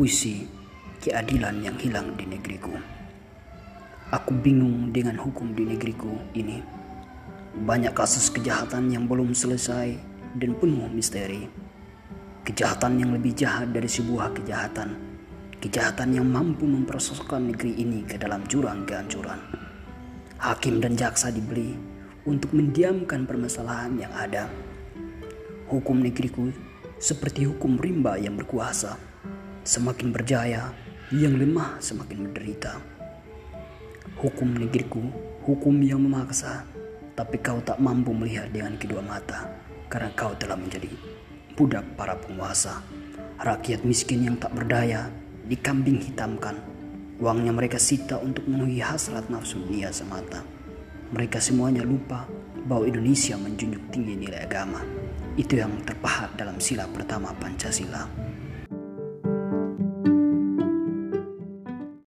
puisi keadilan yang hilang di negeriku. Aku bingung dengan hukum di negeriku ini. Banyak kasus kejahatan yang belum selesai dan penuh misteri. Kejahatan yang lebih jahat dari sebuah kejahatan. Kejahatan yang mampu memproseskan negeri ini ke dalam jurang kehancuran. Hakim dan jaksa dibeli untuk mendiamkan permasalahan yang ada. Hukum negeriku seperti hukum rimba yang berkuasa. Semakin berjaya, yang lemah semakin menderita. Hukum negeriku, hukum yang memaksa, tapi kau tak mampu melihat dengan kedua mata karena kau telah menjadi budak para penguasa. Rakyat miskin yang tak berdaya dikambing hitamkan. Uangnya mereka sita untuk memenuhi hasrat nafsu dunia semata. Mereka semuanya lupa bahwa Indonesia menjunjung tinggi nilai agama. Itu yang terpahat dalam sila pertama Pancasila.